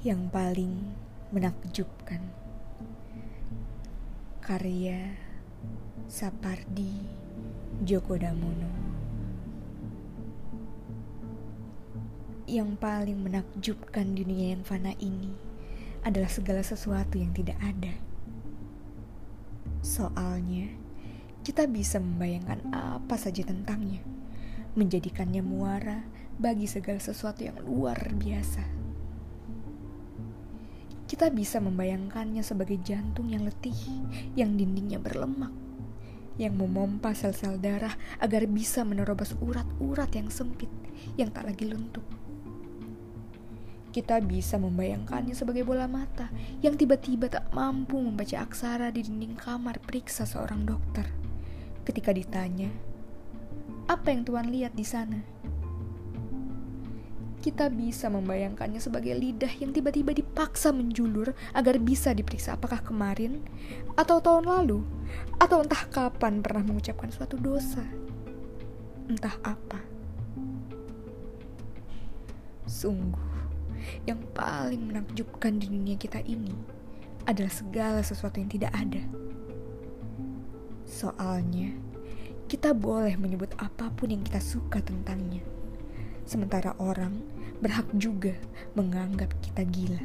yang paling menakjubkan. Karya Sapardi Djoko Damono. Yang paling menakjubkan dunia yang fana ini adalah segala sesuatu yang tidak ada. Soalnya, kita bisa membayangkan apa saja tentangnya, menjadikannya muara bagi segala sesuatu yang luar biasa kita bisa membayangkannya sebagai jantung yang letih, yang dindingnya berlemak, yang memompa sel-sel darah agar bisa menerobos urat-urat yang sempit, yang tak lagi lentuk. Kita bisa membayangkannya sebagai bola mata yang tiba-tiba tak mampu membaca aksara di dinding kamar periksa seorang dokter. Ketika ditanya, "Apa yang Tuhan lihat di sana?" Kita bisa membayangkannya sebagai lidah yang tiba-tiba dipaksa menjulur agar bisa diperiksa apakah kemarin atau tahun lalu atau entah kapan pernah mengucapkan suatu dosa. Entah apa. Sungguh, yang paling menakjubkan di dunia kita ini adalah segala sesuatu yang tidak ada. Soalnya, kita boleh menyebut apa pun yang kita suka tentangnya sementara orang berhak juga menganggap kita gila.